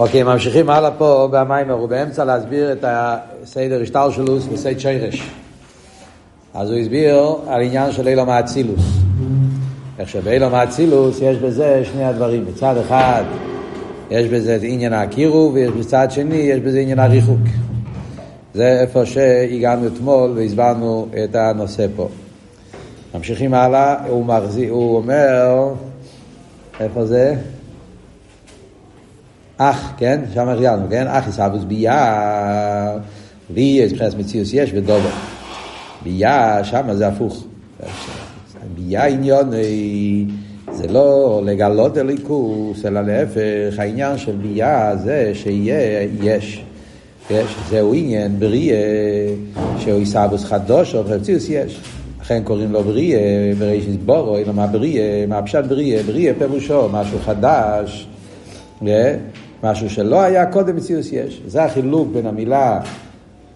אוקיי, ממשיכים הלאה פה במיימר, הוא באמצע להסביר את הסדר השטלשלוס וסייד שרש. אז הוא הסביר על עניין של אילום האצילוס. איך שבאילום האצילוס יש בזה שני הדברים. מצד אחד יש בזה את עניין הקירו, ובצד שני יש בזה עניין הריחוק. זה איפה שהגענו אתמול והסברנו את הנושא פה. ממשיכים הלאה, הוא, מחזיר, הוא אומר, איפה זה? אח, כן? שם החיינו, כן? אח יסבוס ביער, ויש מבחינת מציאוס יש ודובר. ביער, שם זה הפוך. ביער עניון זה לא לגלות אליקוס, אלא להפך, העניין של ביער זה שיהיה יש. יש, זהו עניין בריאה, שהוא יסבוס חדוש, או במציאוס יש. לכן קוראים לו בריאה, בראשית בורו, אלא מה בריאה, מה פשט בריאה, בריאה פירושו, משהו חדש. משהו שלא היה קודם מציאוס יש. זה החילוק בין המילה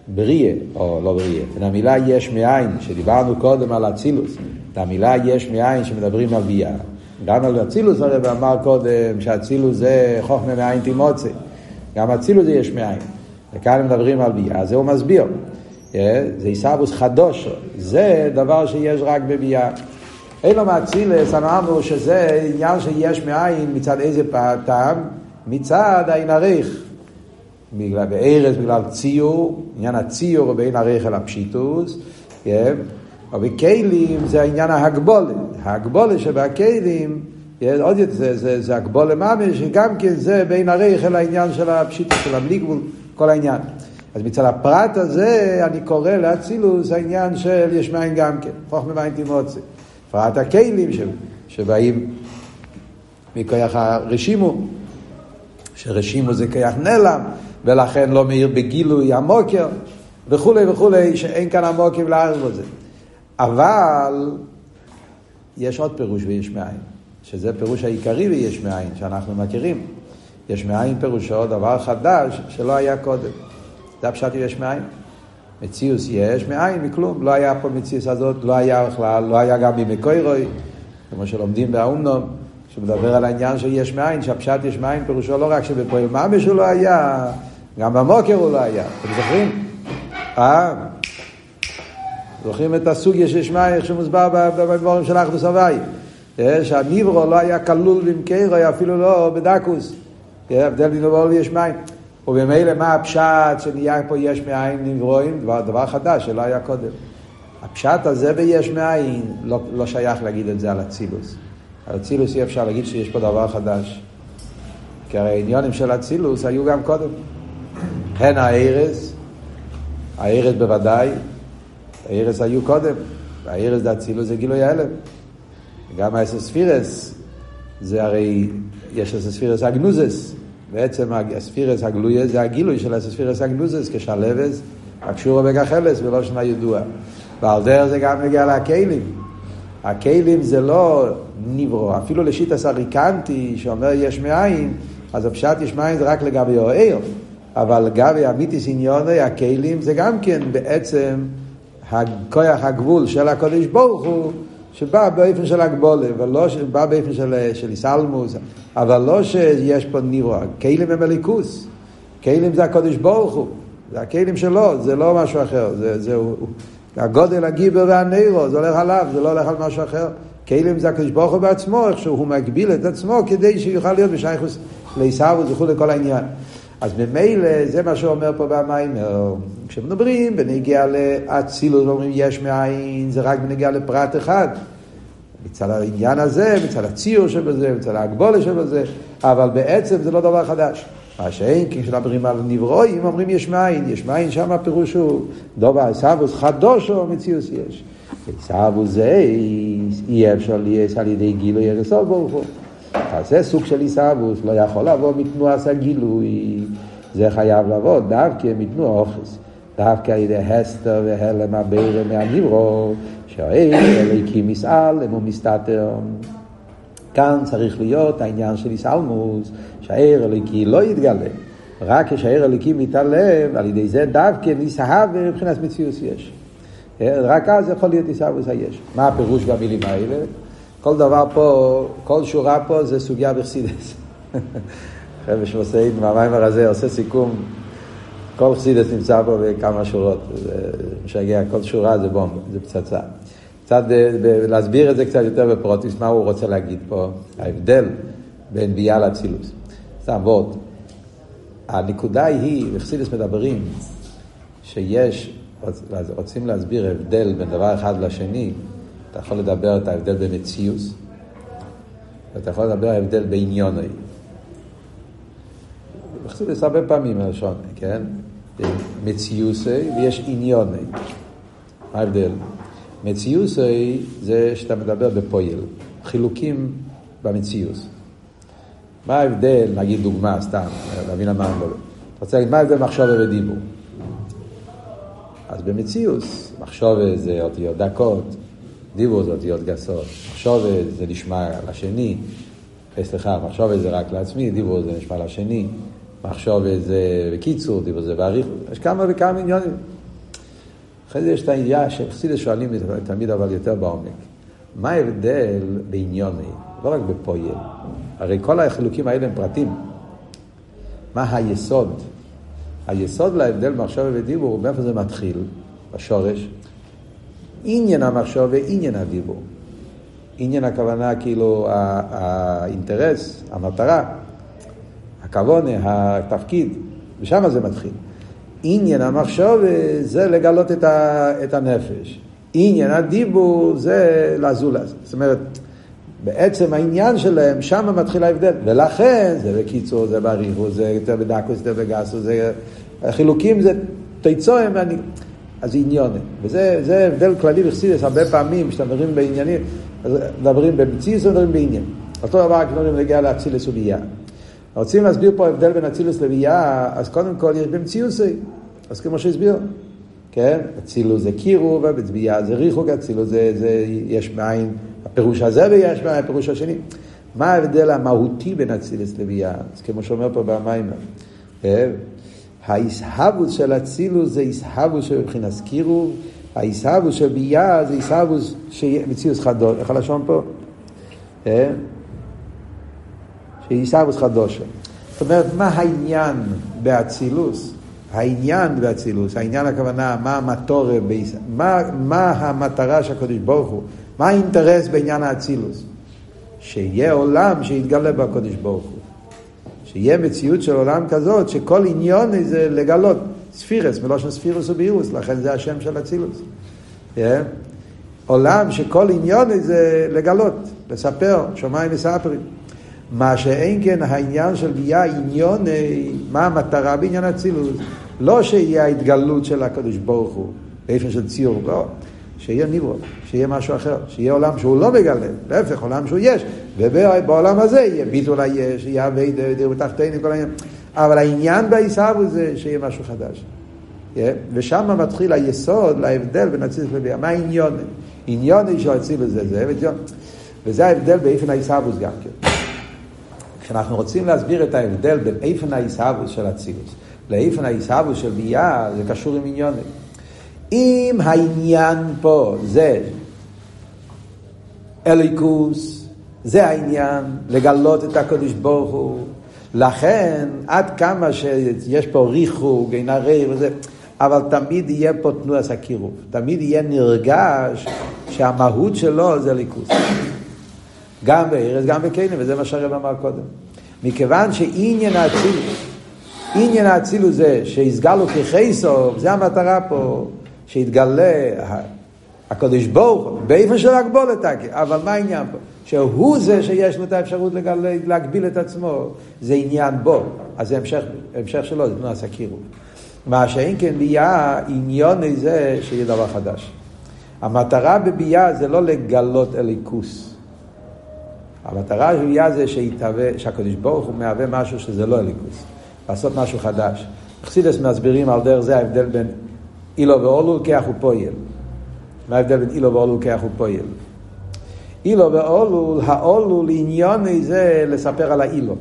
בריאה, או לא בריאה, בין המילה יש מאין, שדיברנו קודם על אצילוס, המילה יש מאין שמדברים על ביאה. גם על אצילוס הרב אמר קודם שאצילוס זה חוכמה מאין תימוצי. גם אצילוס זה יש מאין. וכאן מדברים על ביאה, זה הוא מסביר. אה, זה עיסאוווס חדוש, זה דבר שיש רק בביאה. אילו מאצילס, אמרנו שזה עניין שיש מאין מצד איזה טעם? מצד העין הריך. בגלל בארץ, בגלל ציור, עניין הציור בין הריך אל הפשיטוס, כן? אבל בכלים זה העניין ההגבולה. ההגבולה שבכלים, כן? עוד יותר, זה, זה, זה הגבולה ממש, שגם כן זה בין הריך אל העניין של הפשיטוס, של הבלי גבול, כל העניין. אז מצד הפרט הזה אני קורא לאצילוס העניין של יש מים גם כן, חוכמה מים תימוצי. פרט הכלים שבאים מכוח הרשימו. שרשימו זה כיח נעלם, ולכן לא מאיר בגילוי המוקר, וכולי וכולי, שאין כאן המוקר לערב בזה. אבל יש עוד פירוש ויש מאין, שזה פירוש העיקרי ויש מאין, שאנחנו מכירים. יש מאין פירושו דבר חדש שלא היה קודם. זה הפשט יש מאין. מציאוס יש מאין, מכלום. לא היה פה מציאוס הזאת, לא היה בכלל, לא היה גם בימי קוירוי, כמו שלומדים באומנום. שמדבר על העניין של יש מאין, שהפשט יש מאין פירושו לא רק שבפועל ממש הוא לא היה, גם במוקר הוא לא היה. אתם זוכרים? אה? זוכרים את הסוגיה של יש מאין, איך שמוסבר בדבורים של אחדוס הוואי. אה, שהניברו לא היה כלול במקרו, אפילו לא בדקוס. אה, הבדל בין דבר ויש מאין. ובמילא מה הפשט שנהיה פה יש מאין נברואים? דבר, דבר חדש שלא היה קודם. הפשט הזה ביש מאין לא, לא שייך להגיד את זה על אצילוס. אצילוס אי אפשר להגיד שיש פה דבר חדש. כי הרי העניונים של אצילוס היו גם קודם. הן הארז, הארז בוודאי, הארז היו קודם, והארז דאצילוס זה גילוי ההלם. גם האסספירס, זה הרי, יש אסספירס אגנוזס, בעצם הספירס הגלויה זה הגילוי של הספירס כשלבס, הקשור בגחלס ולא שנה ידוע. ועל דרך זה גם מגיע לכלים. הכלים זה לא נברו, אפילו לשיט הסריקנטי שאומר יש מאין, אז הפשט יש מאין זה רק לגבי האור, אבל לגבי המיתיס עניוני, הכלים זה גם כן בעצם הכוח הגבול של הקודש ברוך הוא, שבא באופן של הגבולה, ולא שבא באופן של, של איסלמוס, אבל לא שיש פה נברו, כלים הם הליכוס, כלים זה הקודש ברוך הוא, זה הכלים שלו, זה לא משהו אחר, זה, זה הוא, הגודל הגיבר והנרו, זה הולך עליו, זה לא הולך על משהו אחר. כלים זה הקדוש ברוך הוא בעצמו, איך שהוא מגביל את עצמו כדי שיוכל להיות בשייכוס לעיסאוווס וכו' לכל העניין. אז ממילא זה מה שהוא אומר פה במיימר. כשמדברים בנגיע לאצילוס ואומרים יש מאין, זה רק בנגיע לפרט אחד. מצד העניין הזה, מצד הציור שבזה, מצד ההגבולה שבזה, אבל בעצם זה לא דבר חדש. מה שאין, כשמדברים על נברואים, אומרים יש מאין, יש מאין שם הפירוש הוא עשבוס חדוש או מציאוס יש. עשבוס זה אי אפשר להיות על ידי גילוי הרסוף ברוך הוא. אז זה סוג של עשבוס, לא יכול לבוא מתנועת הגילוי, זה חייב לבוא דווקא מתנועה אוכס. דווקא על ידי הסתר והלם הבירה מהנברו, שהאל אליקים מסעלם ומסתתר. כאן צריך להיות העניין של איסלמוס, שהעיר הליקי לא יתגלה. רק כשהעיר הליקי מתעלם, על ידי זה דווקא ניסהב מבחינת מציאוס יש. רק אז יכול להיות איסאוויס היש. מה הפירוש במילים האלה? כל דבר פה, כל שורה פה זה סוגיה בחסידס. חבר שמוסיין מהמיימר הזה עושה סיכום, כל חסידס נמצא פה בכמה שורות, זה משגע, כל שורה זה בום, זה פצצה. קצת להסביר את זה קצת יותר בפרוטיס, מה הוא רוצה להגיד פה, ההבדל בין ביאה לאצילוס. סתם וורד. הנקודה היא, בחסידס מדברים, שיש, רוצים להסביר הבדל בין דבר אחד לשני, אתה יכול לדבר את ההבדל במציאוס, ואתה יכול לדבר ההבדל בעניוני. בחסידס הרבה פעמים הלשון, כן? מציוסי ויש עניוני. מה ההבדל? מציוסי זה שאתה מדבר בפועל, חילוקים במציאוס. מה ההבדל, נגיד דוגמה, סתם, להבין על מה אני מדבר. אתה רוצה להגיד, מה ההבדל מחשבה ודיבור? אז במציאוס, מחשבה זה אותיות דקות, דיבור זה אותיות גסות, מחשבה זה נשמע לשני, סליחה, מחשבה זה רק לעצמי, דיבור זה נשמע לשני, מחשבה זה בקיצור, דיבור זה באריכות, יש כמה וכמה עניונים. אחרי זה יש את הידיעה שחסידס שואלים תמיד אבל יותר בעומק. מה ההבדל בעניוני, לא רק בפועל? הרי כל החילוקים האלה הם פרטים. מה היסוד? היסוד להבדל במחשבה ודיבור, מאיפה זה מתחיל? בשורש. עניין המחשבה ועניין הדיבור. עניין הכוונה כאילו האינטרס, המטרה, הכוונה, התפקיד, ושם זה מתחיל. עניין המחשבה זה לגלות את, את הנפש. עניין הדיבור זה לזולז. זאת אומרת, בעצם העניין שלהם, שם מתחיל ההבדל. ולכן, זה בקיצור, זה באריכות, זה יותר בדקוס, זה בגסוס, זה... החילוקים זה תיצוהם, אני... אז זה עניון. וזה הבדל כללי בחסידס, הרבה פעמים, כשמדברים בעניינים, מדברים במציאות ומדברים בעניין. אותו דבר כמו נגיע לאצילס וביאה. רוצים להסביר פה הבדל בין אצילוס לביאה, אז קודם כל יש במציאוסי, אז כמו שהסביר, כן? אצילוס זה קירו, ובביאה זה ריחוק, אצילוס זה, זה יש מאין, הפירוש הזה ויש מאין, הפירוש השני. מה ההבדל המהותי בין אצילוס לביאה? אז כמו שאומר פה במים, אה? האיסהבוס של אצילוס זה איסהבוס מבחינת קירו, האיסהבוס של ביאה זה איסהבוס שמציאוס חדוש, איך הלשון פה? אה? שאיסהבוס חדוש. זאת אומרת, מה העניין באצילוס? העניין באצילוס, העניין הכוונה, מה המטורה, מה, מה המטרה של הקדוש ברוך הוא, מה האינטרס בעניין האצילוס? שיהיה עולם שיתגלה בקדוש ברוך הוא. שיהיה מציאות של עולם כזאת, שכל עניון זה לגלות ספירס, מלושן ספירוס ובירוס, לכן זה השם של אצילוס. Yeah. עולם שכל עניון זה לגלות, לספר, שמיים מספרים. מה שאין כן העניין של ביה עניון, מה המטרה בעניין אצילוס? לא שיהיה ההתגלות של הקדוש ברוך הוא, באופן של ציור, לא. שיהיה ניברו, שיהיה משהו אחר, שיהיה עולם שהוא לא מגלה, להפך, עולם שהוא יש, ובעולם הזה יהיה ביטול היש, יהיה אבי דיר בתחתינו, כל העניין. אבל העניין בעיסאוו זה שיהיה משהו חדש. ושם מתחיל היסוד להבדל בין אצילוס לביאה. מה העניון? עניון של אצילוס זה זה, וזה ההבדל באיפן העיסאוווס גם כן. כשאנחנו רוצים להסביר את ההבדל בין איפן העיסאוווס של אצילוס לאיפן העיסאוווס של ביאה, זה קשור עם עניונים. אם העניין פה זה אליקוס, זה העניין, לגלות את הקדוש ברוך הוא, לכן עד כמה שיש פה ריחוק, אין הרי וזה, אבל תמיד יהיה פה תנועת הקירוב, תמיד יהיה נרגש שהמהות שלו זה ליכוס. גם בארץ, גם בקיינים, וזה מה שהרב אמר קודם. מכיוון שעניין האצילוס, עניין האצילוס זה שיסגלו כחייסוב, זה המטרה פה. שיתגלה הקדוש ברוך הוא, באיפה של הגבולת, אבל מה העניין פה? שהוא זה שיש לו את האפשרות לגלה, להגביל את עצמו, זה עניין בו, אז זה המשך, המשך שלו, זה תנועת הקירוב. מה שאין כן ביאה, עניון זה שיהיה דבר חדש. המטרה בביאה זה לא לגלות אליקוס. המטרה בביאה זה שיתהווה, שהקדוש ברוך הוא מהווה משהו שזה לא אליקוס. לעשות משהו חדש. חסידס מסבירים על דרך זה ההבדל בין אילו ואולול כך הוא פועל. מה ההבדל בין אילו ואולול כך הוא פועל? אילו ואולול, האולול עניוני זה לספר על האילו.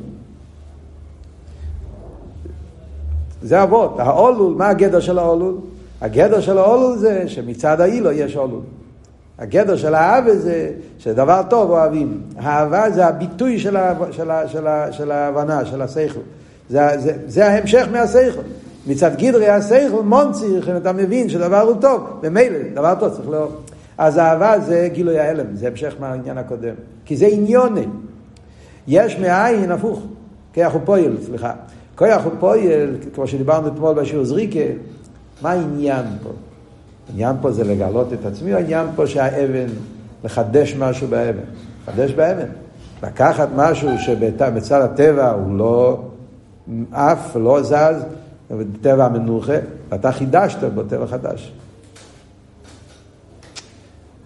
זה אבות. האולול, מה הגדר של האולול? הגדר של האולול זה שמצד האילו יש אולול. הגדר של האהבה זה שדבר טוב אוהבים. האהבה זה הביטוי של, ה, של, ה, של, ה, של ההבנה, של השכל. זה, זה, זה ההמשך מהסייכל. מצד גדרי הסייכל מונציר, אם אתה מבין שדבר הוא טוב, במילא, דבר טוב צריך לא... אז אהבה זה גילוי ההלם, זה המשך מהעניין הקודם. כי זה עניוני. יש מאין הפוך, כיח הוא פועל, סליחה. כיח הוא פועל, כמו שדיברנו אתמול בשיעור זריקה, מה העניין פה? העניין פה זה לגלות את עצמי, העניין פה שהאבן, לחדש משהו באבן. לחדש באבן. לקחת משהו שבצד הטבע הוא לא עף, לא זז, טבע מנוחה, ואתה חידשת בו טבע חדש.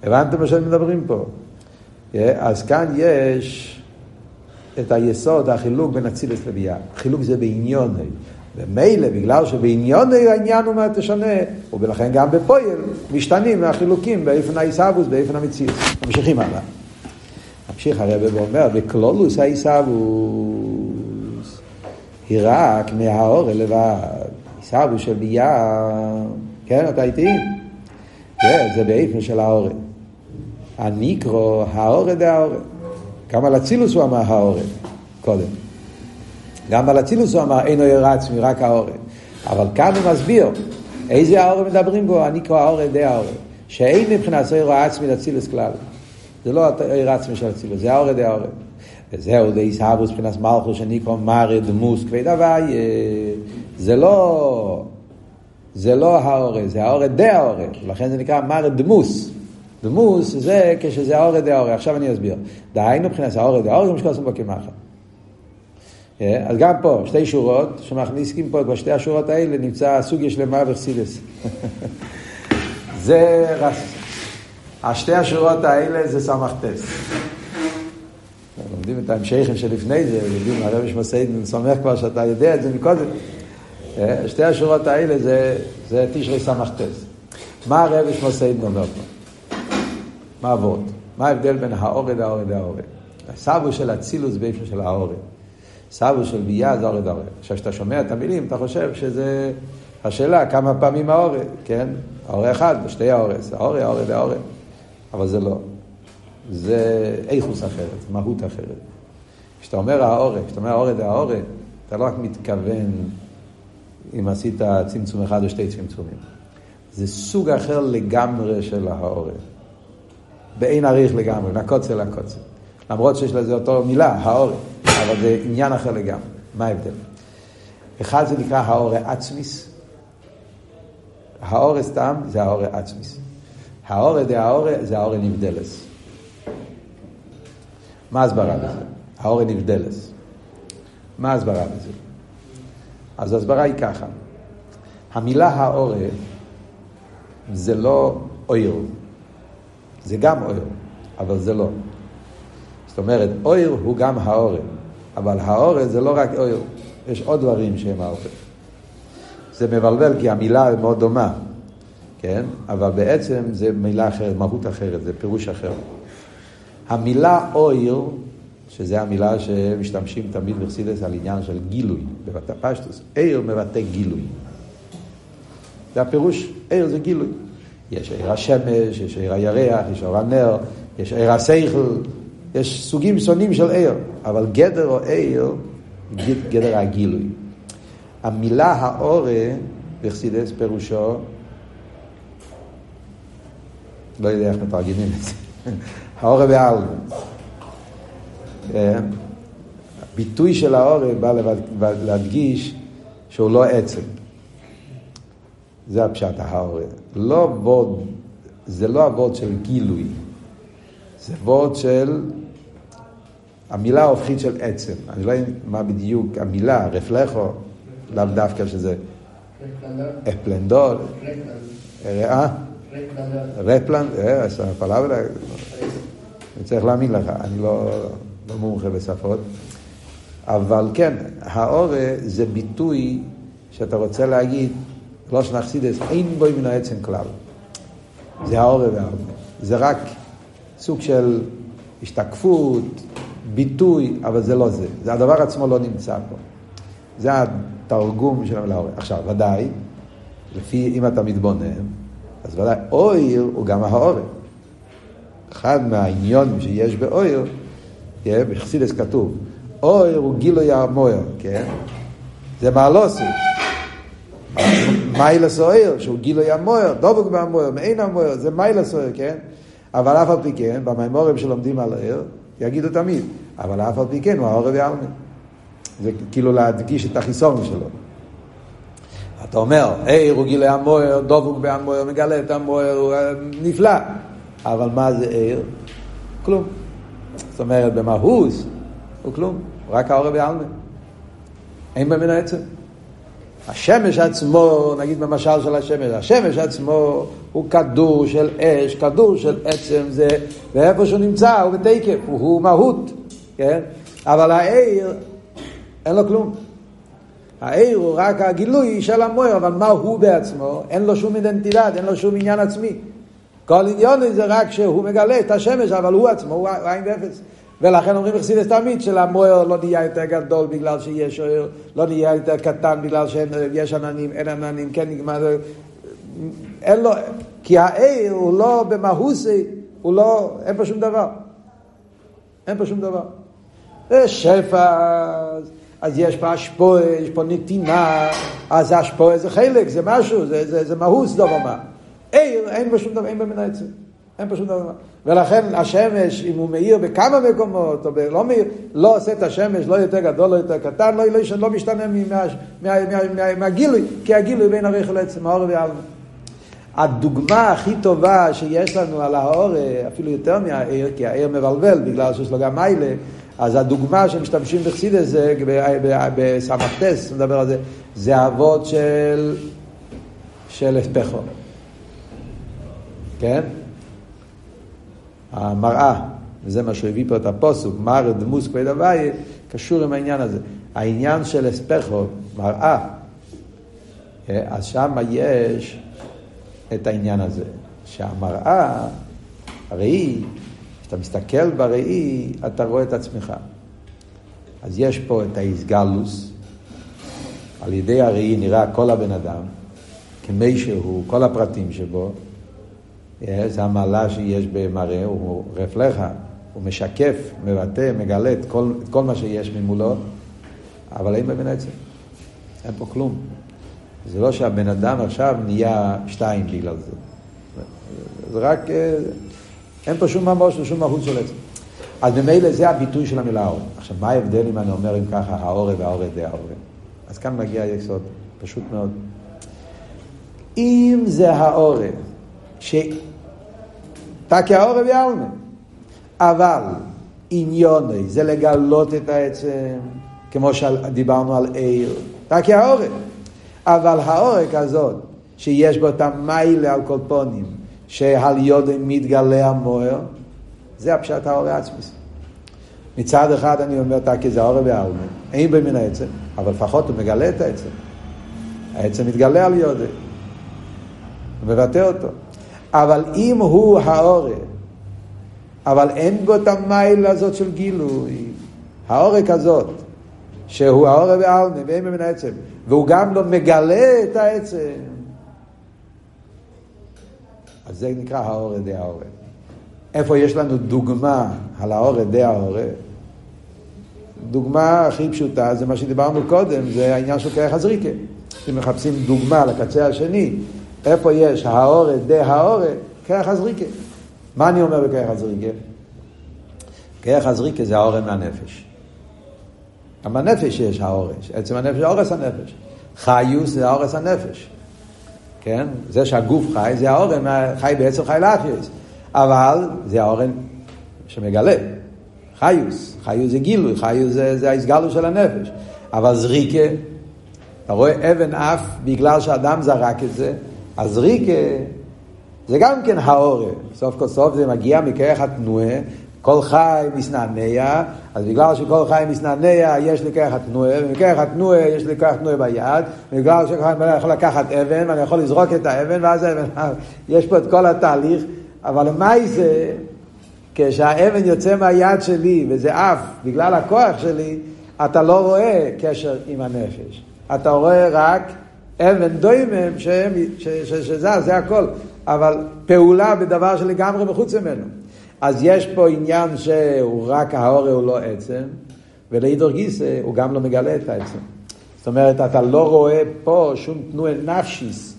הבנתם מה שאתם מדברים פה? אז כאן יש את היסוד, החילוק בין אצילס לביאה. החילוק זה בעניוני. ומילא, בגלל שבעניוני העניין הוא מה תשנה, ולכן גם בפועל משתנים החילוקים באיפן העיסאוווס, באיפן המציאות. ממשיכים הלאה. ממשיך הרב ואומר, וקלולוס העיסאוווס היא רק מהאור לבד. עיסאוווס של ביאה, כן, אתה איתי? כן, זה באיפן של האורן. הניקרו, האורן דהאורן. גם על אצילוס הוא אמר האורן, קודם. גם על אצילוס הוא אמר אין אויר עצמי, רק האורן. אבל כאן הוא מסביר איזה האורן מדברים בו, הניקרו האורן די האורן. שאין מבחינת אויר עצמי לאצילוס כלל. זה לא אויר עצמי של אצילוס, זה האורן די. וזהו, די סהבוס מבחינת מלכו שניקרו מרי דמוס כבד הווי. זה לא... זה לא האורן, זה האורן די האורן. לכן זה נקרא מרי דמוס. דמוס זה כשזה האורד דהאורד, עכשיו אני אסביר. דהיינו מבחינת האורד דהאורד זה מה שקוראים בו כמחה. אז גם פה, שתי שורות, שמכניסים פה, בשתי השורות האלה נמצא סוגיה שלמה וחסידס. זה רס... השתי השורות האלה זה סמכתס. לומדים את ההמשכים שלפני זה, יודעים, הרב שמסעיד סומך כבר שאתה יודע את זה מקודם. שתי השורות האלה זה, זה תשרי סמכתס. מה הרב שמסעיד אומר פה? מה עבוד? מה ההבדל בין האורד האורד האורד? הסבו של אצילוס באיפה של האורד. סבו של ביה זה אורד האורד. עכשיו, כשאתה שומע את המילים, אתה חושב שזה השאלה כמה פעמים האורד, כן? האורד אחד, שתי האורד, האורד, האורד, האורד. אבל זה לא. זה איכוס אחרת, מהות אחרת. כשאתה אומר האורד, כשאתה אומר האורד האורד, אתה לא רק מתכוון אם עשית צמצום אחד או שתי צמצומים. זה סוג אחר לגמרי של האורד. באין עריך לגמרי, מהקוצר לקוצר. למרות שיש לזה אותו מילה, האורא, אבל זה עניין אחר לגמרי. מה ההבדל? אחד זה נקרא האורא עצמיס, האורא סתם זה האורא עצמיס. האורא דה האורא זה האורא נבדלס. מה הסברה בזה? האורא נבדלס. מה הסברה בזה? אז ההסברה היא ככה, המילה האורא זה לא אויר, זה גם אויר, אבל זה לא. זאת אומרת, אויר הוא גם האורן, אבל האורן זה לא רק אויר, יש עוד דברים שהם האורן. זה מבלבל כי המילה מאוד דומה, כן? אבל בעצם זה מילה אחרת, מהות אחרת, זה פירוש אחר. המילה אויר, שזה המילה שמשתמשים תמיד בחסידס על עניין של גילוי, בבטא פשטוס, איר מבטא גילוי. זה הפירוש, איר זה גילוי. יש עיר השמש, יש עיר הירח, יש אור הנר, יש עיר השכל, יש סוגים שונים של עיר, אבל גדר או עיר, גדר הגילוי. המילה האורה בחסידס פירושו, לא יודע איך מתרגמים את זה, האורה בעלמא. הביטוי של האורה בא להדגיש שהוא לא עצם. זה הפשט האורה. לא ווד, זה לא הוורד של גילוי, זה וורד של המילה ההופכית של עצם. אני לא יודע מה בדיוק המילה, רפלכו, לאו דווקא שזה... אפלנדול. אה? רפלנד, אה, הפלאבלה, אני צריך להאמין לך, אני לא, לא מומחה בשפות. אבל כן, האורה זה ביטוי שאתה רוצה להגיד, לא שנחסידס, אין בו מן העצם כלל. זה האורה והאורה. זה רק סוג של השתקפות, ביטוי, אבל זה לא זה. זה הדבר עצמו לא נמצא פה. זה התרגום של המילה אורה. עכשיו, ודאי, לפי, אם אתה מתבונן, אז ודאי, אויר הוא גם האורה. אחד מהעניונים שיש באויר, בחסידס כתוב, אויר הוא גילוי המויר, כן? זה מעלוסי. מיילה סוער, שהוא גילוי המוער, דבוק בהמוער, מעין המוער, זה מיילה סוער, כן? אבל אף על פי כן, במימורים שלומדים על הער, יגידו תמיד, אבל אף על פי כן הוא העורב העלמין. זה כאילו להדגיש את החיסון שלו. אתה אומר, ער הוא גילוי המוער, דבוק בהמוער, מגלה את המוער, הוא אה, נפלא. אבל מה זה ער? כלום. זאת אומרת, במהוס הוא כלום, רק העורב העלמין. אין במין העצם. השמש עצמו, נגיד במשל של השמש, השמש עצמו הוא כדור של אש, כדור של עצם זה, ואיפה שהוא נמצא הוא בתקף, הוא, הוא מהות, כן? אבל העיר, אין לו כלום. העיר הוא רק הגילוי של המויר, אבל מה הוא בעצמו? אין לו שום אידנטידד, אין לו שום עניין עצמי. כל עניון זה רק שהוא מגלה את השמש, אבל הוא עצמו, הוא עין ואפס. ולכן אומרים בחסידס תמיד שלמוער לא נהיה יותר גדול בגלל שיש אוהר, לא נהיה יותר קטן בגלל שיש עננים, אין עננים, כן נגמר, אין לו, כי העיר הוא לא במהוסי, הוא לא, אין פה שום דבר. אין פה שום דבר. זה שפע, אז יש פה השפועה, יש פה נתינה, אז השפועה זה חלק, זה משהו, זה, זה, זה מהוס דבר מה. אין פה שום דבר, אין במנה עצם. אין פשוט דבר. ולכן השמש, אם הוא מאיר בכמה מקומות, או לא מאיר, לא עושה את השמש לא יותר גדול, לא יותר קטן, לא, לא, לא משתנה מהגילוי, כי הגילוי בין הריח לעצם האור והעלמה. הדוגמה הכי טובה שיש לנו על האור, אפילו יותר מהעיר, כי העיר מבלבל בגלל שיש לו גם מיילה, אז הדוגמה שמשתמשים בחסידס זה בסמכתס, נדבר על זה, זה אבות של, של פחו. כן? המראה, וזה מה שהוא הביא פה את הפוסוק, מר דמוס כבד הוואי, קשור עם העניין הזה. העניין של אספכו, מראה, אה, אז שם יש את העניין הזה, שהמראה, הראי, כשאתה מסתכל בראי, אתה רואה את עצמך. אז יש פה את האיסגלוס, על ידי הראי נראה כל הבן אדם, כמי שהוא, כל הפרטים שבו, זה המעלה שיש במראה, הוא רפלחה, הוא משקף, מבטא, מגלה את כל, את כל מה שיש ממולו, אבל אין בבן עצם. אין פה כלום. זה לא שהבן אדם עכשיו נהיה שתיים בגלל זה. זה רק, אה, אין פה שום ממוש ושום מהות של עצם. אז ממילא זה הביטוי של המילה האור. עכשיו, מה ההבדל אם אני אומר אם ככה, האורה והאורה די האורה? אז כאן מגיע היסוד, פשוט מאוד. אם זה האורה, ש... תקי העורב יעלמה. אבל עניוני זה לגלות את העצם, כמו שדיברנו על עיר, תקי העורב. אבל העורק הזאת, שיש בו את המיילה על כל פונים, שעל יודם מתגלה המוער, זה הפשט העורב עצמי. מצד אחד אני אומר, תקי זה העורב יעלמה, אין במין העצם, אבל לפחות הוא מגלה את העצם. העצם מתגלה על יודם, מבטא אותו. אבל אם הוא העורק, אבל אין בו את המיילה הזאת של גילוי, העורק הזאת, שהוא העורק בעלמה ואין ממנו עצם, והוא גם לא מגלה את העצם, אז זה נקרא העורק די העורק. איפה יש לנו דוגמה על העורק די העורק? דוגמה הכי פשוטה זה מה שדיברנו קודם, זה העניין של כרך הזריקה. אם מחפשים דוגמה לקצה השני, איפה יש האורט דה האורט? כרך הזריקה. מה אני אומר בכרך הזריקה? כרך הזריקה זה האורט מהנפש. גם בנפש יש האורש, עצם הנפש זה אורס הנפש. חיוס זה האורס הנפש. כן? זה שהגוף חי, זה האורן, חי בעצם חי לאחיוס. אבל זה האורן שמגלה. חיוס, חיוס זה גילוי, חיוס זה, זה ההסגלו של הנפש. אבל זריקה, אתה רואה אבן אף בגלל שאדם זרק את זה, אז ריקה זה גם כן האורם. סוף כל סוף זה מגיע מכרך התנועה, כל חי מסנענע, אז בגלל שכל חי מסנענע יש לי כרך התנועה, ומכרך התנועה יש לי כרך תנועה ביד, ובגלל שאני יכול לקחת אבן, ואני יכול לזרוק את האבן, ואז האבן, יש פה את כל התהליך, אבל מה זה, כשהאבן יוצא מהיד שלי, וזה עף, בגלל הכוח שלי, אתה לא רואה קשר עם הנפש. אתה רואה רק אבן דוימם שהם, ש, ש, שזה, זה הכל. אבל פעולה בדבר שלגמרי מחוץ ממנו. אז יש פה עניין שהוא רק ההורה הוא לא עצם, ולעידור גיסא הוא גם לא מגלה את העצם. זאת אומרת, אתה לא רואה פה שום תנועה נפשיס,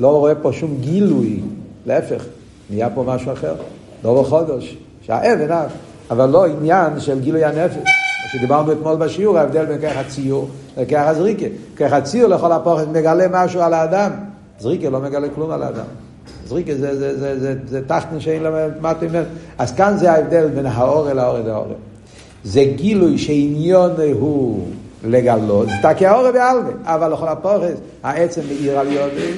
לא רואה פה שום גילוי, להפך, נהיה פה משהו אחר, לא בחודש, שהאבן אף, אבל לא עניין של גילוי הנפש. שדיברנו אתמול בשיעור, ההבדל בין כרך הציור לכרך הזריקה. כרך הציור לכל הפוכת מגלה משהו על האדם, זריקה לא מגלה כלום על האדם. זריקה זה, זה, זה, זה, זה תחתן שאין לה מה אתה אומר. אז כאן זה ההבדל בין האור אל האור אל האור. זה גילוי שעניון הוא לגלות, זה תקי האור בעלמה, אבל לכל הפוכת העצם מאיר על יודי,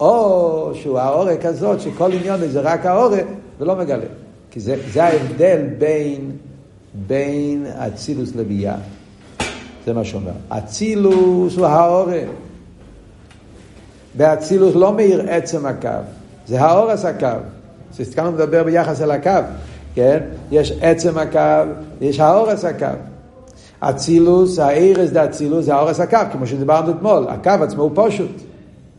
או שהוא האור כזאת שכל עניון זה רק האור ולא מגלה. כי זה, זה ההבדל בין, בין אצילוס לביאה. זה מה שאומר. אצילוס הוא האור. באצילוס לא מאיר עצם הקו, זה האורס הקו. כאן מדבר ביחס אל הקו, כן? יש עצם הקו, יש האורס הקו. אצילוס, האירס דה אצילוס זה האורס הקו, כמו שדיברנו אתמול. הקו עצמו הוא פשוט.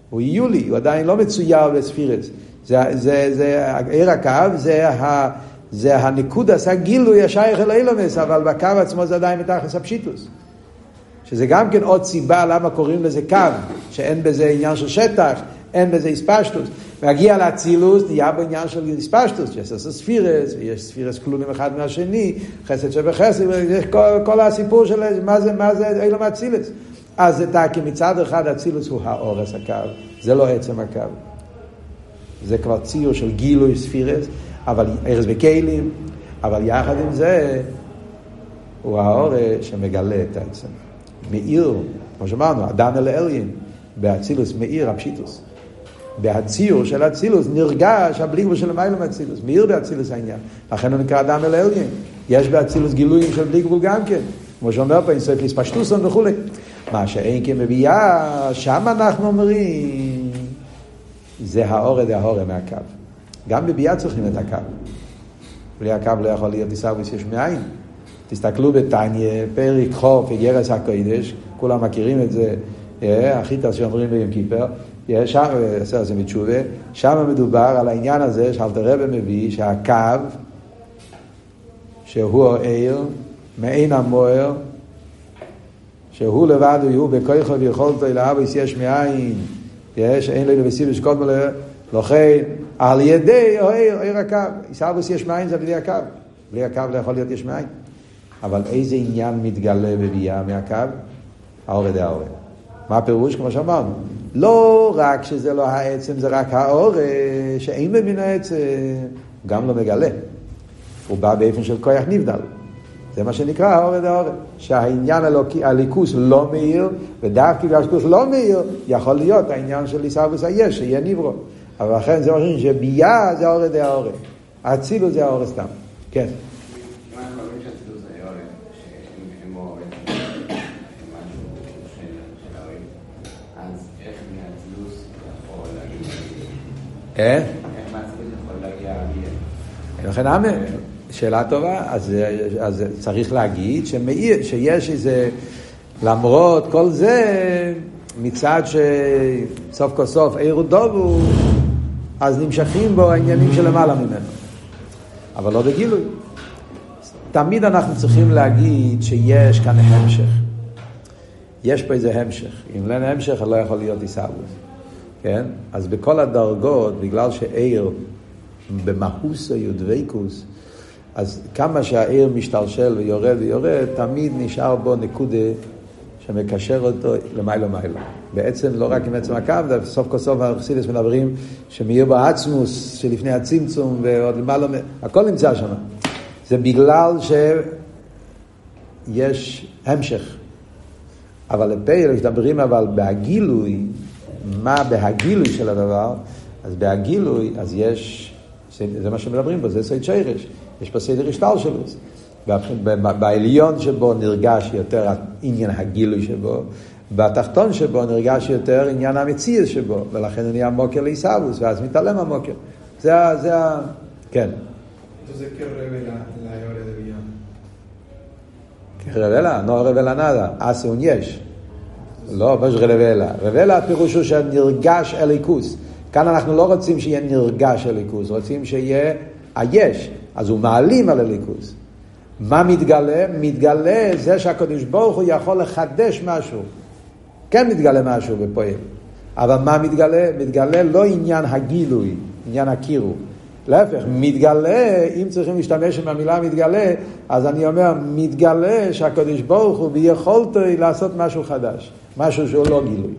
הוא יולי, הוא עדיין לא מצויר בספירס. זה, זה, זה, עיר הקו זה, ה, זה הניקוד עשה גילוי השייך אל אילומס, אבל בקו עצמו זה עדיין מתחת הפשיטוס. שזה גם כן עוד סיבה למה קוראים לזה קו, שאין בזה עניין של שטח, אין בזה איספשטוס. מגיע לאצילוס, נהיה בעניין של איספשטוס, שיש עשר ספירס, ויש ספירס כלולים אחד מהשני, חסד שבחסד, יש כל, כל הסיפור של מה זה, מה זה אילום אצילס. אז זה כי מצד אחד אצילוס הוא האורס הקו, זה לא עצם הקו. זה כבר ציור של גילוי ספירס, אבל ארז וכלים, אבל יחד עם זה, הוא האור שמגלה את העצם. מאיר, כמו שאמרנו, אדם אל אליין, באצילוס מאיר הפשיטוס. בהציור של אצילוס נרגש הבלי של למעלה מאצילוס, מאיר באצילוס העניין. לכן הוא נקרא אדם אל אליין. יש באצילוס גילויים של בלי גבול גם כן. כמו שאומר פה, אינסוף לספשטוסון וכולי. מה שאין כמביאה, שם אנחנו אומרים, זה האורה דה האורה מהקו. גם בביאה צריכים את הקו. בלי הקו לא יכול להיות עיסאוויס יש מאין. תסתכלו בתניא, פרק חוף, ירס הקודש, כולם מכירים את זה, החיטה שאומרים ביום כיפר, שם, עשה זה מתשובה, שם מדובר על העניין הזה שאלתר רבי מביא שהקו, שהוא העיר, מעין המוער, שהוא לבד הוא בכויכו ויכולתו אל האבוס יש מאין, יש, אין לו לבסיבוס קודמו לכן, על ידי עיר הקו, עיסאוווס יש מאין זה בלי הקו, בלי הקו לא יכול להיות יש מאין. אבל איזה עניין מתגלה בביאה מהקו? האורא דה האורא. מה הפירוש? כמו שאמרנו, לא רק שזה לא העצם, זה רק האורא, שאין במין העצם, גם לא מגלה. הוא בא באופן של כוח נבדל. זה מה שנקרא האורא דה האורא. שהעניין הלוקי, הליכוס לא מאיר, ודווקא בגלל שליכוס לא מאיר, יכול להיות העניין של עיסאוויס היש, שיהיה נברו. אבל לכן זה אומרים שביאה זה האורא דה האורא. אצילוס זה האורא סתם. כן. כן? לכן אמן, שאלה טובה, אז, אז צריך להגיד שמאיר, שיש איזה, למרות כל זה, מצד שסוף כל סוף עיר הוא דובו, אז נמשכים בו העניינים שלמעלה ממנו. אבל לא בגילוי. תמיד אנחנו צריכים להגיד שיש כאן המשך. יש פה איזה המשך. אם אין המשך, לא יכול להיות עיסאוווס. כן? אז בכל הדרגות, בגלל שעיר במהוסו יודוויקוס, אז כמה שהעיר משתלשל ויורד ויורד, תמיד נשאר בו נקודה שמקשר אותו למעלה מעלה. בעצם לא רק עם עצם הקו, סוף כל סוף האכסידס מדברים שמאיר בעצמוס שלפני הצמצום ועוד למעלה, הכל נמצא שם. זה בגלל שיש המשך. אבל לפייל, כשדברים אבל בהגילוי, מה בהגילוי של הדבר, אז בהגילוי, אז יש, זה מה שמדברים בו, זה סייד שרש, יש פה סדר השטל שלו. בעליון שבו נרגש יותר עניין הגילוי שבו, בתחתון שבו נרגש יותר עניין המציאות שבו, ולכן הוא נהיה מוקר לעיסאוווס, ואז מתעלם המוקר. זה ה... זה ה... כן. No revela nada, hace un yesh. לא, מה רבלה? רבלה הפירוש הוא שנרגש אליקוס. כאן אנחנו לא רוצים שיהיה נרגש אליקוס, רוצים שיהיה היש. אז הוא מעלים על אליקוס. מה מתגלה? מתגלה זה שהקדוש ברוך הוא יכול לחדש משהו. כן מתגלה משהו בפועל. אבל מה מתגלה? מתגלה לא עניין הגילוי, עניין הקירו. להפך, מתגלה, אם צריכים להשתמש עם המילה מתגלה, אז אני אומר, מתגלה שהקדוש ברוך הוא ביכולתו לעשות משהו חדש, משהו שהוא לא גילוי.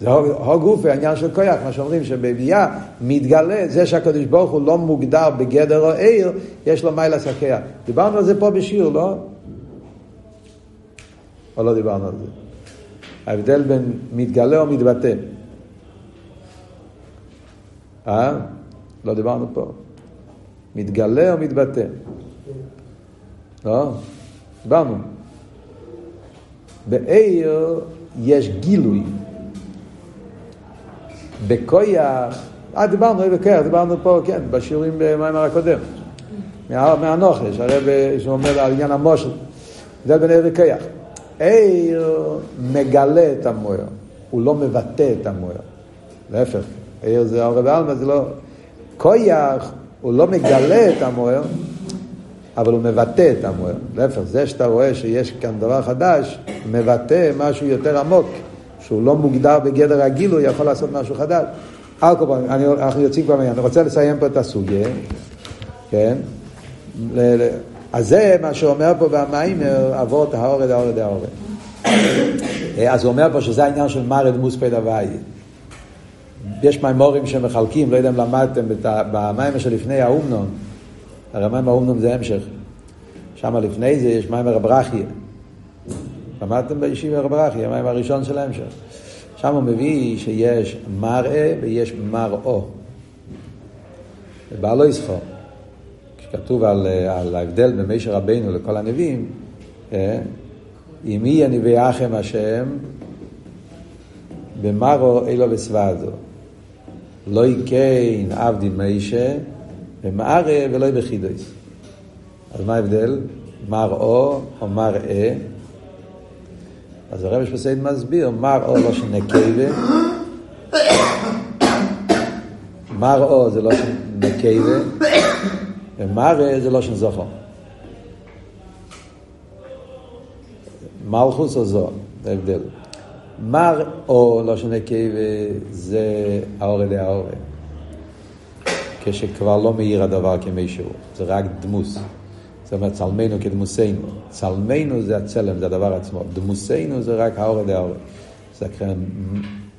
זה הו גוף העניין של כוח, מה שאומרים שבביאה מתגלה, זה שהקדוש ברוך הוא לא מוגדר בגדר או עיר, יש לו מיילה סקע. דיברנו על זה פה בשיעור, לא? או לא דיברנו על זה? ההבדל בין מתגלה או מתבטא. אה? לא דיברנו פה. מתגלה או מתבטא? לא? דיברנו. בעיר יש גילוי. בכויח, אה, דיברנו בכויח, דיברנו פה, כן, בשיעורים במאמר הקודם. מהנוכש, הרב שאומר על עניין המושל. זה בין עיר וכויח. עיר מגלה את המויר, הוא לא מבטא את המויר. להפך, עיר זה אור ועלמא, זה לא... כויח, הוא לא מגלה את המויר, אבל הוא מבטא את המויר. להפך, זה שאתה רואה שיש כאן דבר חדש, מבטא משהו יותר עמוק, שהוא לא מוגדר בגדר הגיל, הוא יכול לעשות משהו חדש. אלקובון, אנחנו יוצאים כבר מעניין, אני רוצה לסיים פה את הסוגיה, כן? אז זה מה שאומר פה במיימר, אבות האורד האורד האורד. אז הוא אומר פה שזה העניין של מרד מוספד הוואי. יש מימורים שמחלקים, לא יודע אם למדתם, במיימר שלפני האומנון, הרי מיימר האומנון זה המשך. שם לפני זה יש מיימר הברכיה. למדתם בישיבה רברכי, המים הראשון של ההמשך. שם הוא מביא שיש מראה ויש מראו. בעלו יסחור. כשכתוב על, על ההבדל בין מישר רבינו לכל הנביאים, אה, אם יהיה נביאי אחם השם, במרו אילו וסבדו. לא יקין עבדי מישה, במערה ולא בחידוס. אז מה ההבדל? מראו או מראה? אז הרב שפסייד מסביר, מר או לא שנקבה, מר או זה לא שנקבה, ומר זה לא שנזוכו. מלכוס או זו, זה ההבדל. מר או לא שנקבה זה האורה דה האורה. כשכבר לא מאיר הדבר כמי שהוא, זה רק דמוס. זאת אומרת, צלמנו כדמוסנו. צלמנו זה הצלם, זה הדבר עצמו. דמוסנו זה רק האור דהאור. זה,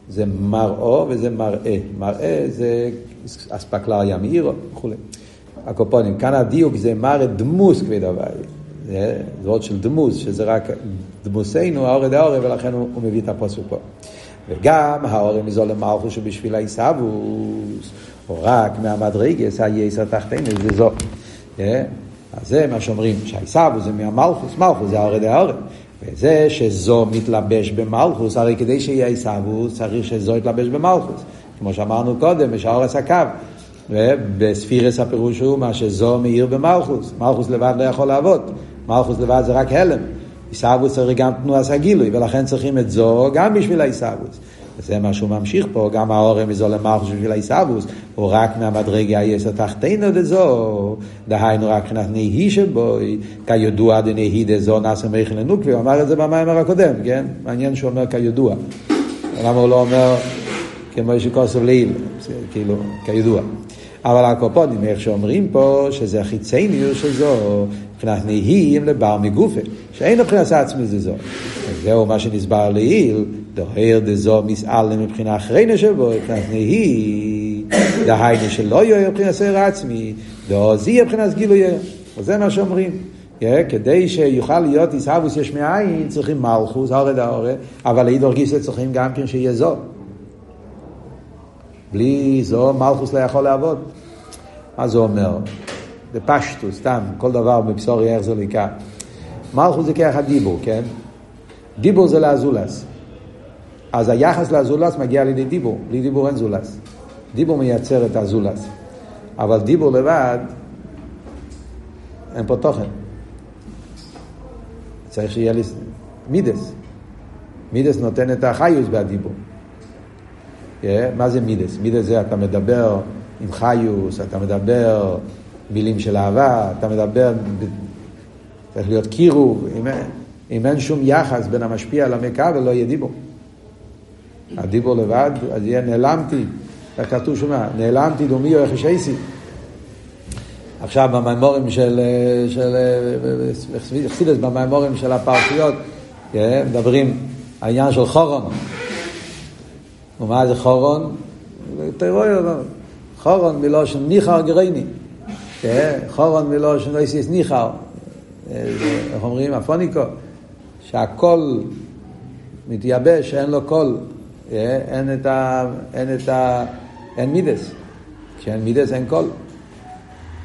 זה מראו וזה מראה. מראה זה אספקלר ים עירו וכולי. הקופונים, כאן הדיוק זה מראה דמוס כבד הוואי. זה עוד של דמוס, שזה רק דמוסנו, האור דהאור, ולכן הוא, הוא מביא את הפוסק פה. וגם האור מזול למלכו שבשביל העיסאוווס, או רק מהמדרגס היסר תחתינו, זה זו. אז זה מה שאומרים, שהעיסאוו זה מהמלכוס, מלכוס זה האורד האורד. וזה שזו מתלבש במלכוס, הרי כדי שיהיה עיסאוו צריך שזו יתלבש במלכוס. כמו שאמרנו קודם, בשעורס הקו. ובספירס הפירוש הוא מה שזו מאיר במלכוס. מלכוס לבד לא יכול לעבוד. מלכוס לבד זה רק הלם. עיסאוווס צריך גם תנועת הגילוי, ולכן צריכים את זו גם בשביל העיסאוווס. וזה מה שהוא ממשיך פה, גם האורם מזול למלכוס בשביל העיסאוווס, הוא רק מהמדרגה היסר תחתינו דזו, דהיינו רק מבחינת נהי שבוי, כידוע דנהי דזו נאסר מייכן לנוקבי, הוא אמר את זה במיימר הקודם, כן? מעניין שהוא אומר כידוע. למה הוא לא אומר כמו שכוסף לעיל, כאילו, כידוע. אבל הקופונים, איך שאומרים פה, שזה החיצניוס של זו, מבחינת נהיים לבר מגופה, שאין מבחינת עצמי זה זו. זהו מה שנסבר לעיל, דוהר דזו מסעלם מבחינה אחרינה שבו, מבחינת נהי, דהיינו שלא יהיה מבחינת סער עצמי, דהוזי מבחינת גילוי. וזה מה שאומרים. כדי שיוכל להיות עיסאוווס יש מאין, צריכים מלכוס, הורד ההורד, אבל לאידור גיסא צריכים גם כן שיהיה זו. בלי זו מלכוס לא יכול לעבוד. מה זה אומר? בפשטו, סתם, כל דבר בבשורי איך זה לקרוא. מלכוס זה כרך הדיבור, כן? דיבור זה לאזולס. אז היחס לאזולס מגיע לידי דיבור, בלי דיבור אין זולס. דיבור מייצר את הזולס. אבל דיבור לבד, אין פה תוכן. צריך שיהיה לי מידס. מידס נותן את החיוס בהדיבור. Yeah, מה זה מידס? מידס זה אתה מדבר עם חיוס, אתה מדבר מילים של אהבה, אתה מדבר, צריך להיות קירוב, אם, אם אין שום יחס בין המשפיע למכה ולא יהיה דיבור. הדיבור לבד, אז יהיה נעלמתי, איך כתוב שמה? נעלמתי דומי או יחשייסי. עכשיו במאמרים של, של חסידוס, במאמרים של הפרשיות, כן, מדברים העניין של חרון. ומה זה חרון? חרון מלושן ניחר גרוני. כן, חרון מלושן איסיס ניחר. איך אומרים? הפוניקו. שהקול מתייבש, אין לו קול. אין את ה... אין את ה... אין מידס. כשאין מידס אין קול.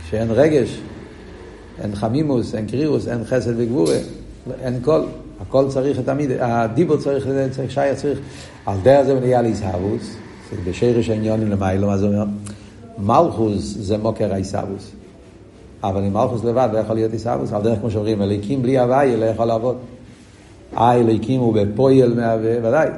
כשאין רגש, אין חמימוס, אין קרירוס, אין חסד וגבורה, אין קול. הכל צריך את המידס, הדיבור צריך, צריך שי צריך. על דרך זה נהיה להישאבוס, זה בשרש העניונים למיילו, מה זה אומר? מלכוס זה מוקר העיסאוווס. אבל עם מלכוס לבד לא יכול להיות עיסאוווס, על דרך כמו שאומרים, אליקים בלי הוויה לא יכול לעבוד. אה, אליקים הוא בפויל מהווה, ודאי.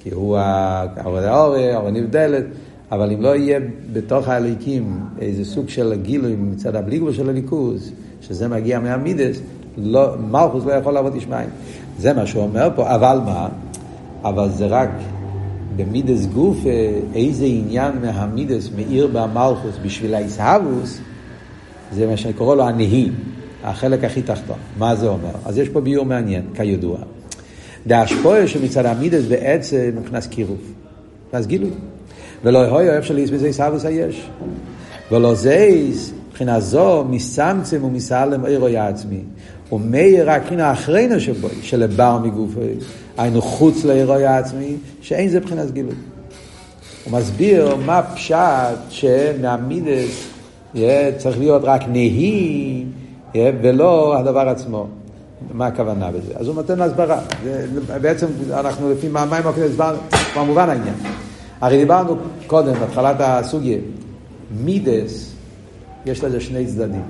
כי הוא העבודה האורי, העבודה נבדלת. אבל אם לא יהיה בתוך האליקים איזה סוג של גילוי מצד הבליגבו של הליכוז, שזה מגיע מהמידס, לא, מלכוס לא יכול לעבוד ישמעיים. זה מה שהוא אומר פה, אבל מה? אבל זה רק במידס גוף, איזה עניין מהמידס מאיר במלכוס בשביל האיסהבוס, זה מה שקורא לו הנהי, החלק הכי תחתון. מה זה אומר? אז יש פה ביור מעניין, כידוע. דהשפויה שמצד המידס בעצם נכנס קירוב, נכנס גילוי. ולא יהיו איפה שליס בזה סבוס היש. ולא זייס, מבחינה זו, מסצמצם ומסלם אירוי עצמי. ומאיר רק הנה אחרינו שבו, שלבר מגופו, היינו חוץ לאירוי העצמי, שאין זה מבחינת גילוי. הוא מסביר מה פשט שמעמידס צריך להיות רק נהי ולא הדבר עצמו. מה הכוונה בזה? אז הוא נותן הסברה. בעצם אנחנו לפי מה מים הסברנו, כבר מובן העניין. הרי דיברנו קודם, בהתחלת הסוגיה, מידס, יש לזה שני צדדים.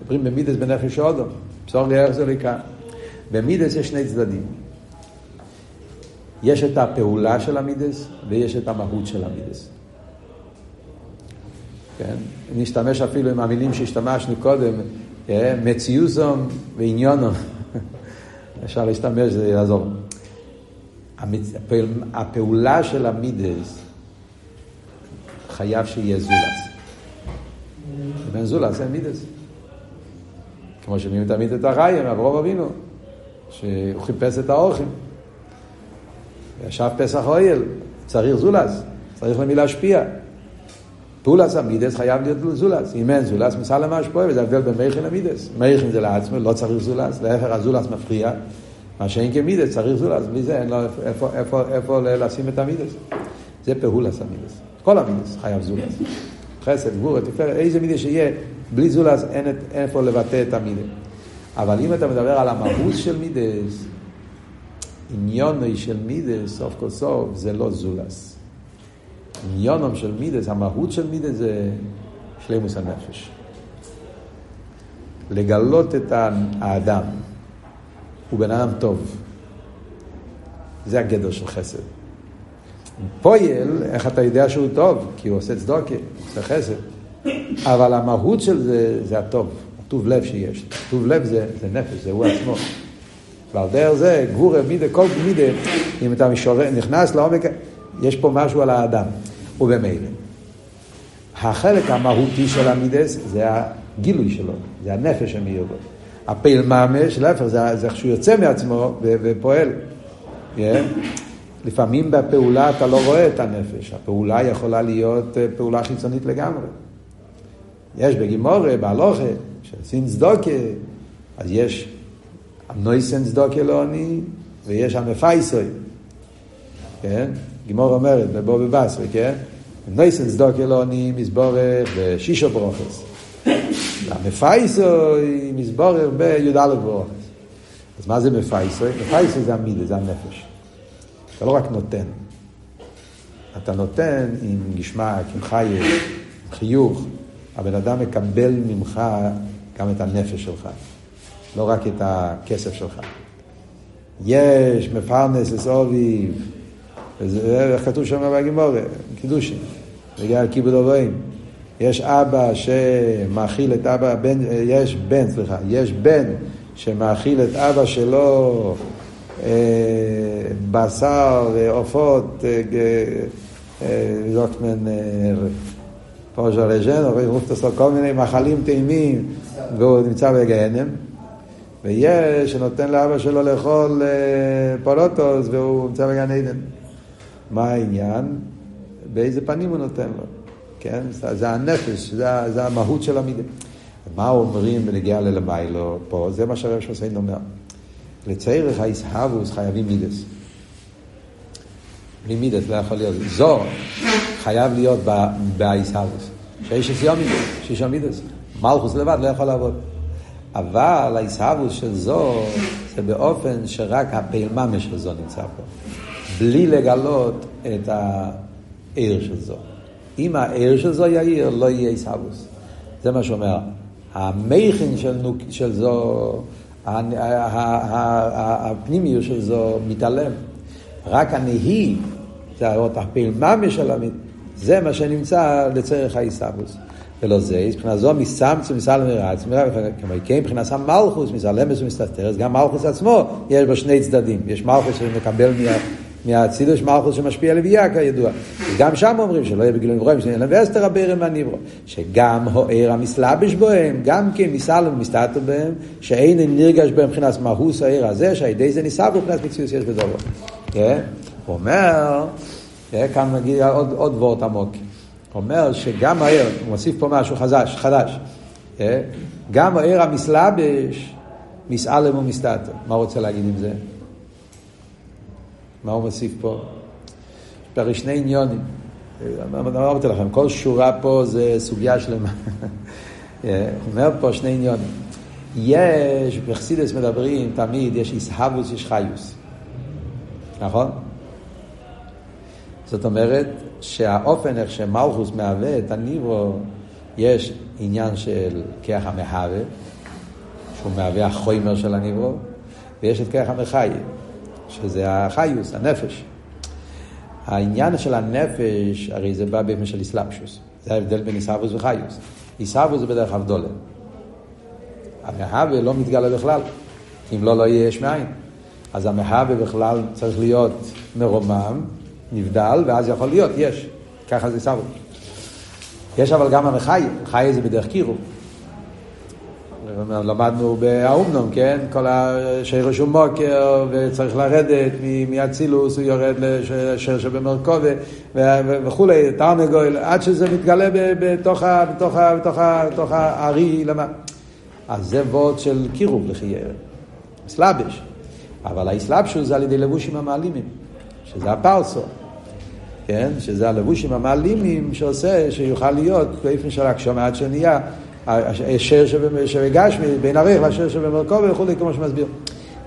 מדברים במידס בנפש אודו, בשור איך זה לכאן. במידס יש שני צדדים. יש את הפעולה של המידס ויש את המהות של המידס. כן? נשתמש אפילו עם המילים שהשתמשנו קודם, אה, מציוסום ועניונום. אפשר להשתמש, זה יעזור. הפעולה של המידס חייב שיהיה זולס. אין זולס אין מידס. כמו שמי תמיד את החיים, אברום אבינו, שהוא חיפש את האורחים. ישב פסח אויל, צריך זולס, צריך למי להשפיע. פעולס המידס חייב להיות זולס. אם אין זולס, מסל למה השפועה, וזה הבדל בין מייכן למידס. מייכן זה לעצמו, לא צריך זולס, להפך הזולס מפריע. מה שאין כמידס, צריך זולס, בלי זה אין לו איפה, איפה, איפה לשים את המידס. זה פעולס המידס. כל המידס חייב זולס. חסד, גבורת, תפארת, איזה מידס שיהיה, בלי זולס אין איפה לבטא את המידס. אבל אם אתה מדבר על המהות של מידס, עניוני של מידס, סוף כל סוף, זה לא זולס. עניונם של מידס, המהות של מידס זה שלימוס הנפש. לגלות את האדם. הוא בן אדם טוב. זה הגדר של חסד. פועל, איך אתה יודע שהוא טוב? כי הוא עושה צדוקה, הוא עושה חסד. אבל המהות של זה, זה הטוב, הטוב לב שיש. טוב לב זה, זה נפש, זה הוא עצמו. ועל דרך זה, גבורה, מידה, כל מידה, אם אתה משורר, נכנס לעומק, יש פה משהו על האדם. ובמילא. החלק המהותי של המידס זה הגילוי שלו, זה הנפש המאיר בו. הפעיל ממש, להפך, זה, איך שהוא יוצא מעצמו ופועל. Yeah. לפעמים בפעולה אתה לא רואה את הנפש, הפעולה יכולה להיות אה, פעולה חיצונית לגמרי. יש בגימורה, בהלוכה, שעושים צדוקה, אז יש הנויסן צדוקה אני, ויש המפייסוי. כן? גימור אומרת בבוא בבסרי, כן? נויסן צדוקה אני, מזבורך ושישו ברוכס. המפייסוי מסבורר בי"א ברוכס. אז מה זה מפייסוי? מפייסוי זה המידה, זה הנפש. אתה לא רק נותן. אתה נותן עם גשמק, עם חייך, עם חיוך. הבן אדם מקבל ממך גם את הנפש שלך, לא רק את הכסף שלך. יש מפרנס אסוביב, וזה כתוב שם בגימורה, קידושין, בגלל כיבוד אבוים. יש אבא שמאכיל את אבא, בן, יש בן, סליחה, יש בן שמאכיל את אבא שלו בשר ועופות, זאת מן פורז'ה לג'ן, רופטוס לו כל מיני מאכלים טעימים, והוא נמצא בגהנם. ויש שנותן לאבא שלו לאכול פולוטוס והוא נמצא בגן עדן. מה העניין? באיזה פנים הוא נותן לו? כן? זה הנפש, זה, זה המהות של המידה. מה אומרים בנגיעה ללמיילו פה? זה מה שהרב שמסיין אומר. לצערך האיסהבוס חייבים מידס. בלי מידס לא יכול להיות. זו חייב להיות באיסהבוס. שיש אסיום מידס, שיש מידס. מלכוס לבד לא יכול לעבוד. אבל האיסהבוס של זו זה באופן שרק הפעיל של זו נמצא פה. בלי לגלות את העיר של זו. אם העיר של זו יאיר, לא יהיה איסהבוס. זה מה שאומר. המכין של, נוק, של זו, הפנימיות של זו מתעלם. רק הנהי, זה האות הפעיל של המת, זה מה שנמצא לצורך האיסהבוס. ולא זה, מבחינה זו מסמצו מסלם מרץ, כמו כן מבחינת המלכוס, מסלמס ומסתתרס, גם מלכוס עצמו יש בו שני צדדים, יש מלכוס שמקבל מה... מהצידוש מלכוס שמשפיע לביאה כידוע. גם שם אומרים שלא יהיה בגילוי נברואים, שנהיה להם ואסתר הבירם מהניברו. שגם הוער המסלבש בהם, גם כן מסלם ומסתתר בהם, שאין נרגש בהם מבחינת מהוס הער הזה, שהידי זה ניסה מבחינת מציאות יש בדובו. כן? הוא אומר, כאן נגיד עוד וורט עמוק. אומר שגם הער, הוא מוסיף פה משהו חדש, חדש. גם הער המסלבש, מסעלם ומסתתר. מה הוא רוצה להגיד עם זה? מה הוא מוסיף פה? יש פה שני עניונים. אמרתי לכם, כל שורה פה זה סוגיה שלמה. הוא אומר פה שני עניונים. יש, בחסידס מדברים תמיד, יש איסהבוס, יש חיוס. נכון? זאת אומרת שהאופן איך שמלכוס מהווה את הניברו, יש עניין של כיח המהווה, שהוא מהווה החומר של הניברו, ויש את כיח המחייב. שזה החיוס, הנפש. העניין של הנפש, הרי זה בא באופן של איסלאפשוס. זה ההבדל בין איסאבוס וחיוס. איסאבוס זה בדרך אבדולה. המהווה לא מתגלה בכלל, אם לא, לא יהיה יש מאין. אז המהווה בכלל צריך להיות מרומם, נבדל, ואז יכול להיות יש. ככה זה איסאבוס. יש אבל גם המחיה, חיה זה בדרך קירוב. למדנו באומנום, כן? כל השיר שהוא מוקר, וצריך לרדת מאצילוס, הוא יורד לשיר שבמרכובה וכולי, תרנגול, עד שזה מתגלה בתוך, בתוך, בתוך, בתוך הארי למטה. אז זה וורד של קירוב לחייר, סלאבש. אבל האסלאבשוס זה על ידי לבושים המעלימים, שזה הפרסו. כן? שזה הלבושים המעלימים שעושה, שיוכל להיות באופן של הקשומה עד שנהיה השר שבגשמי, בין הריח והשר שבמרכוב וכולי, כמו שמסביר.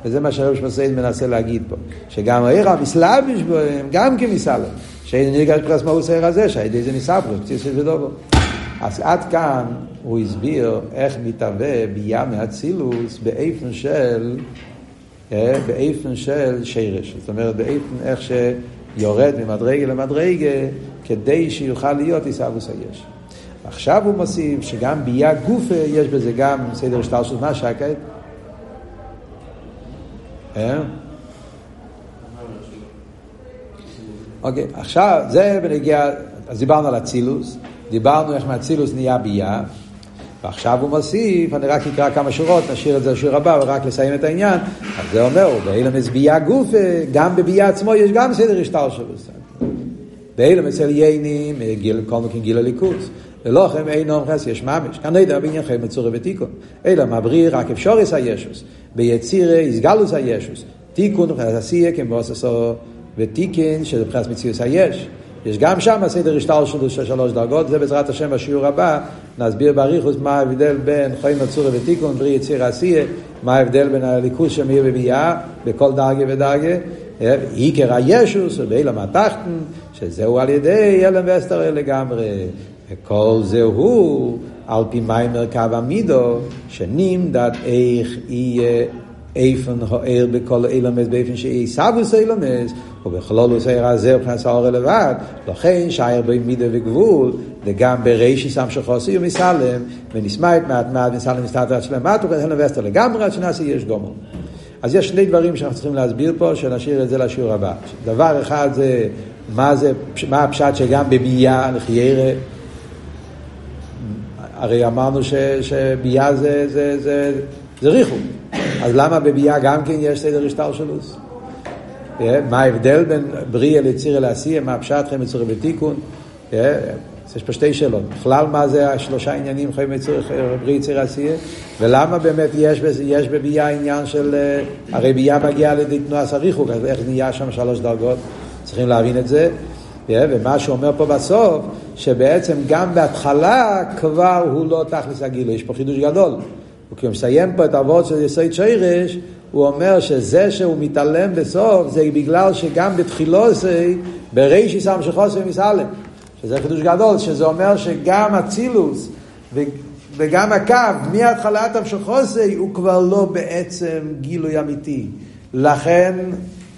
וזה מה שהרב שמסעיד מנסה להגיד פה. שגם העיר המסלביש בהם, גם כמסלם. שאין נרגש פרס מהוס העיר הזה, שהידי זה ניסברו, פציס של דובו. אז עד כאן הוא הסביר איך מתהווה ביה מאצילוס באיפן של, אה, באיפן של שירש. זאת אומרת, באיפן איך שיורד ממדרגה למדרגה, כדי שיוכל להיות עיסאוווס היש. עכשיו הוא מוסיף שגם ביה גופה יש בזה גם סדר שטר של מה שקט. אה? אוקיי, עכשיו זה בנגיע, אז דיברנו על אצילוס, דיברנו איך מאצילוס נהיה ביה, ועכשיו הוא מוסיף, אני רק אקרא כמה שורות, נשאיר את זה לשיר הבא, ורק לסיים את העניין, אז זה אומר, באילמס ביה גופה, גם בביה עצמו יש גם סדר השטר שלו. באילמס אל יינים, כל מכן גיל הליכוס. ולוכם אין אום חס יש ממש. כאן נדע בעניינכם מצורי ותיקון. אלא מבריר רק אפשורס הישוס. ביצירה יסגלוס הישוס. תיקון מבחינת עשייה כמבוססו ותיקין שזה מבחינת מציאוס היש. יש גם שם הסדר השטר של שלוש דרגות, זה בעזרת השם בשיעור הבא, נסביר באריכוס מה ההבדל בין חיים מצורי ותיקון, בריא יציר עשייה, מה ההבדל בין הליכוס של מאיר וביאה, בכל דרגה ודרגה, עיקר הישוס, ובאילם התחתן, שזהו על ידי אלם ואסתר לגמרי. וכל זה הוא על פי מיימר קו המידו, שנמדד איך יהיה איפן הוער בכל אילמס באופן שיהיה סבוס אילמס, ובכלולוס העיר הזה מבחינת האור לבד, לכן שייר בי מידה וגבול, וגם ברישי שם שחוסי ומסלם, ונשמע את מעט מעט מסלם מסתתר עד שלמטה, וכן וסתר לגמרי עד שנעשה יש גומר. אז יש שני דברים שאנחנו צריכים להסביר פה, שנשאיר את זה לשיעור הבא. דבר אחד זה מה, זה, מה הפשט שגם בביאה, לחיירה, הרי אמרנו ש, שביאה זה, זה, זה, זה ריחו. אז למה בביאה גם כן יש סדר השתלשלוס? אה, מה ההבדל בין בריאה לצירה לעשייה, מה הפשט חיים מצורי ותיקון? אה, יש פה שתי שאלות. בכלל, מה זה השלושה עניינים חיים בריאה יציר עשייה? ולמה באמת יש, יש בביאה עניין של... אה, הרי ביאה מגיעה לידי תנועה סריחוק, אז איך נהיה שם שלוש דרגות? צריכים להבין את זה. ומה שהוא אומר פה בסוף, שבעצם גם בהתחלה כבר הוא לא תכלס הגילוי, יש פה חידוש גדול. וכשהוא מסיים פה את העבוד של יסוד שרש, הוא אומר שזה שהוא מתעלם בסוף, זה בגלל שגם בתחילו זה, ברישי שם שחוסר מסעלם. שזה חידוש גדול, שזה אומר שגם אצילוס וגם הקו מהתחלת המשכוסי הוא כבר לא בעצם גילוי אמיתי. לכן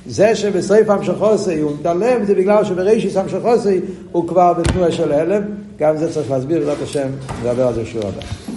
זה שבסעיף המשכוסי הוא מתעלם זה בגלל שברישיס המשכוסי הוא כבר בתנועה של הלם, גם זה צריך להסביר, בעזרת השם, נדבר על זה שוב הבא.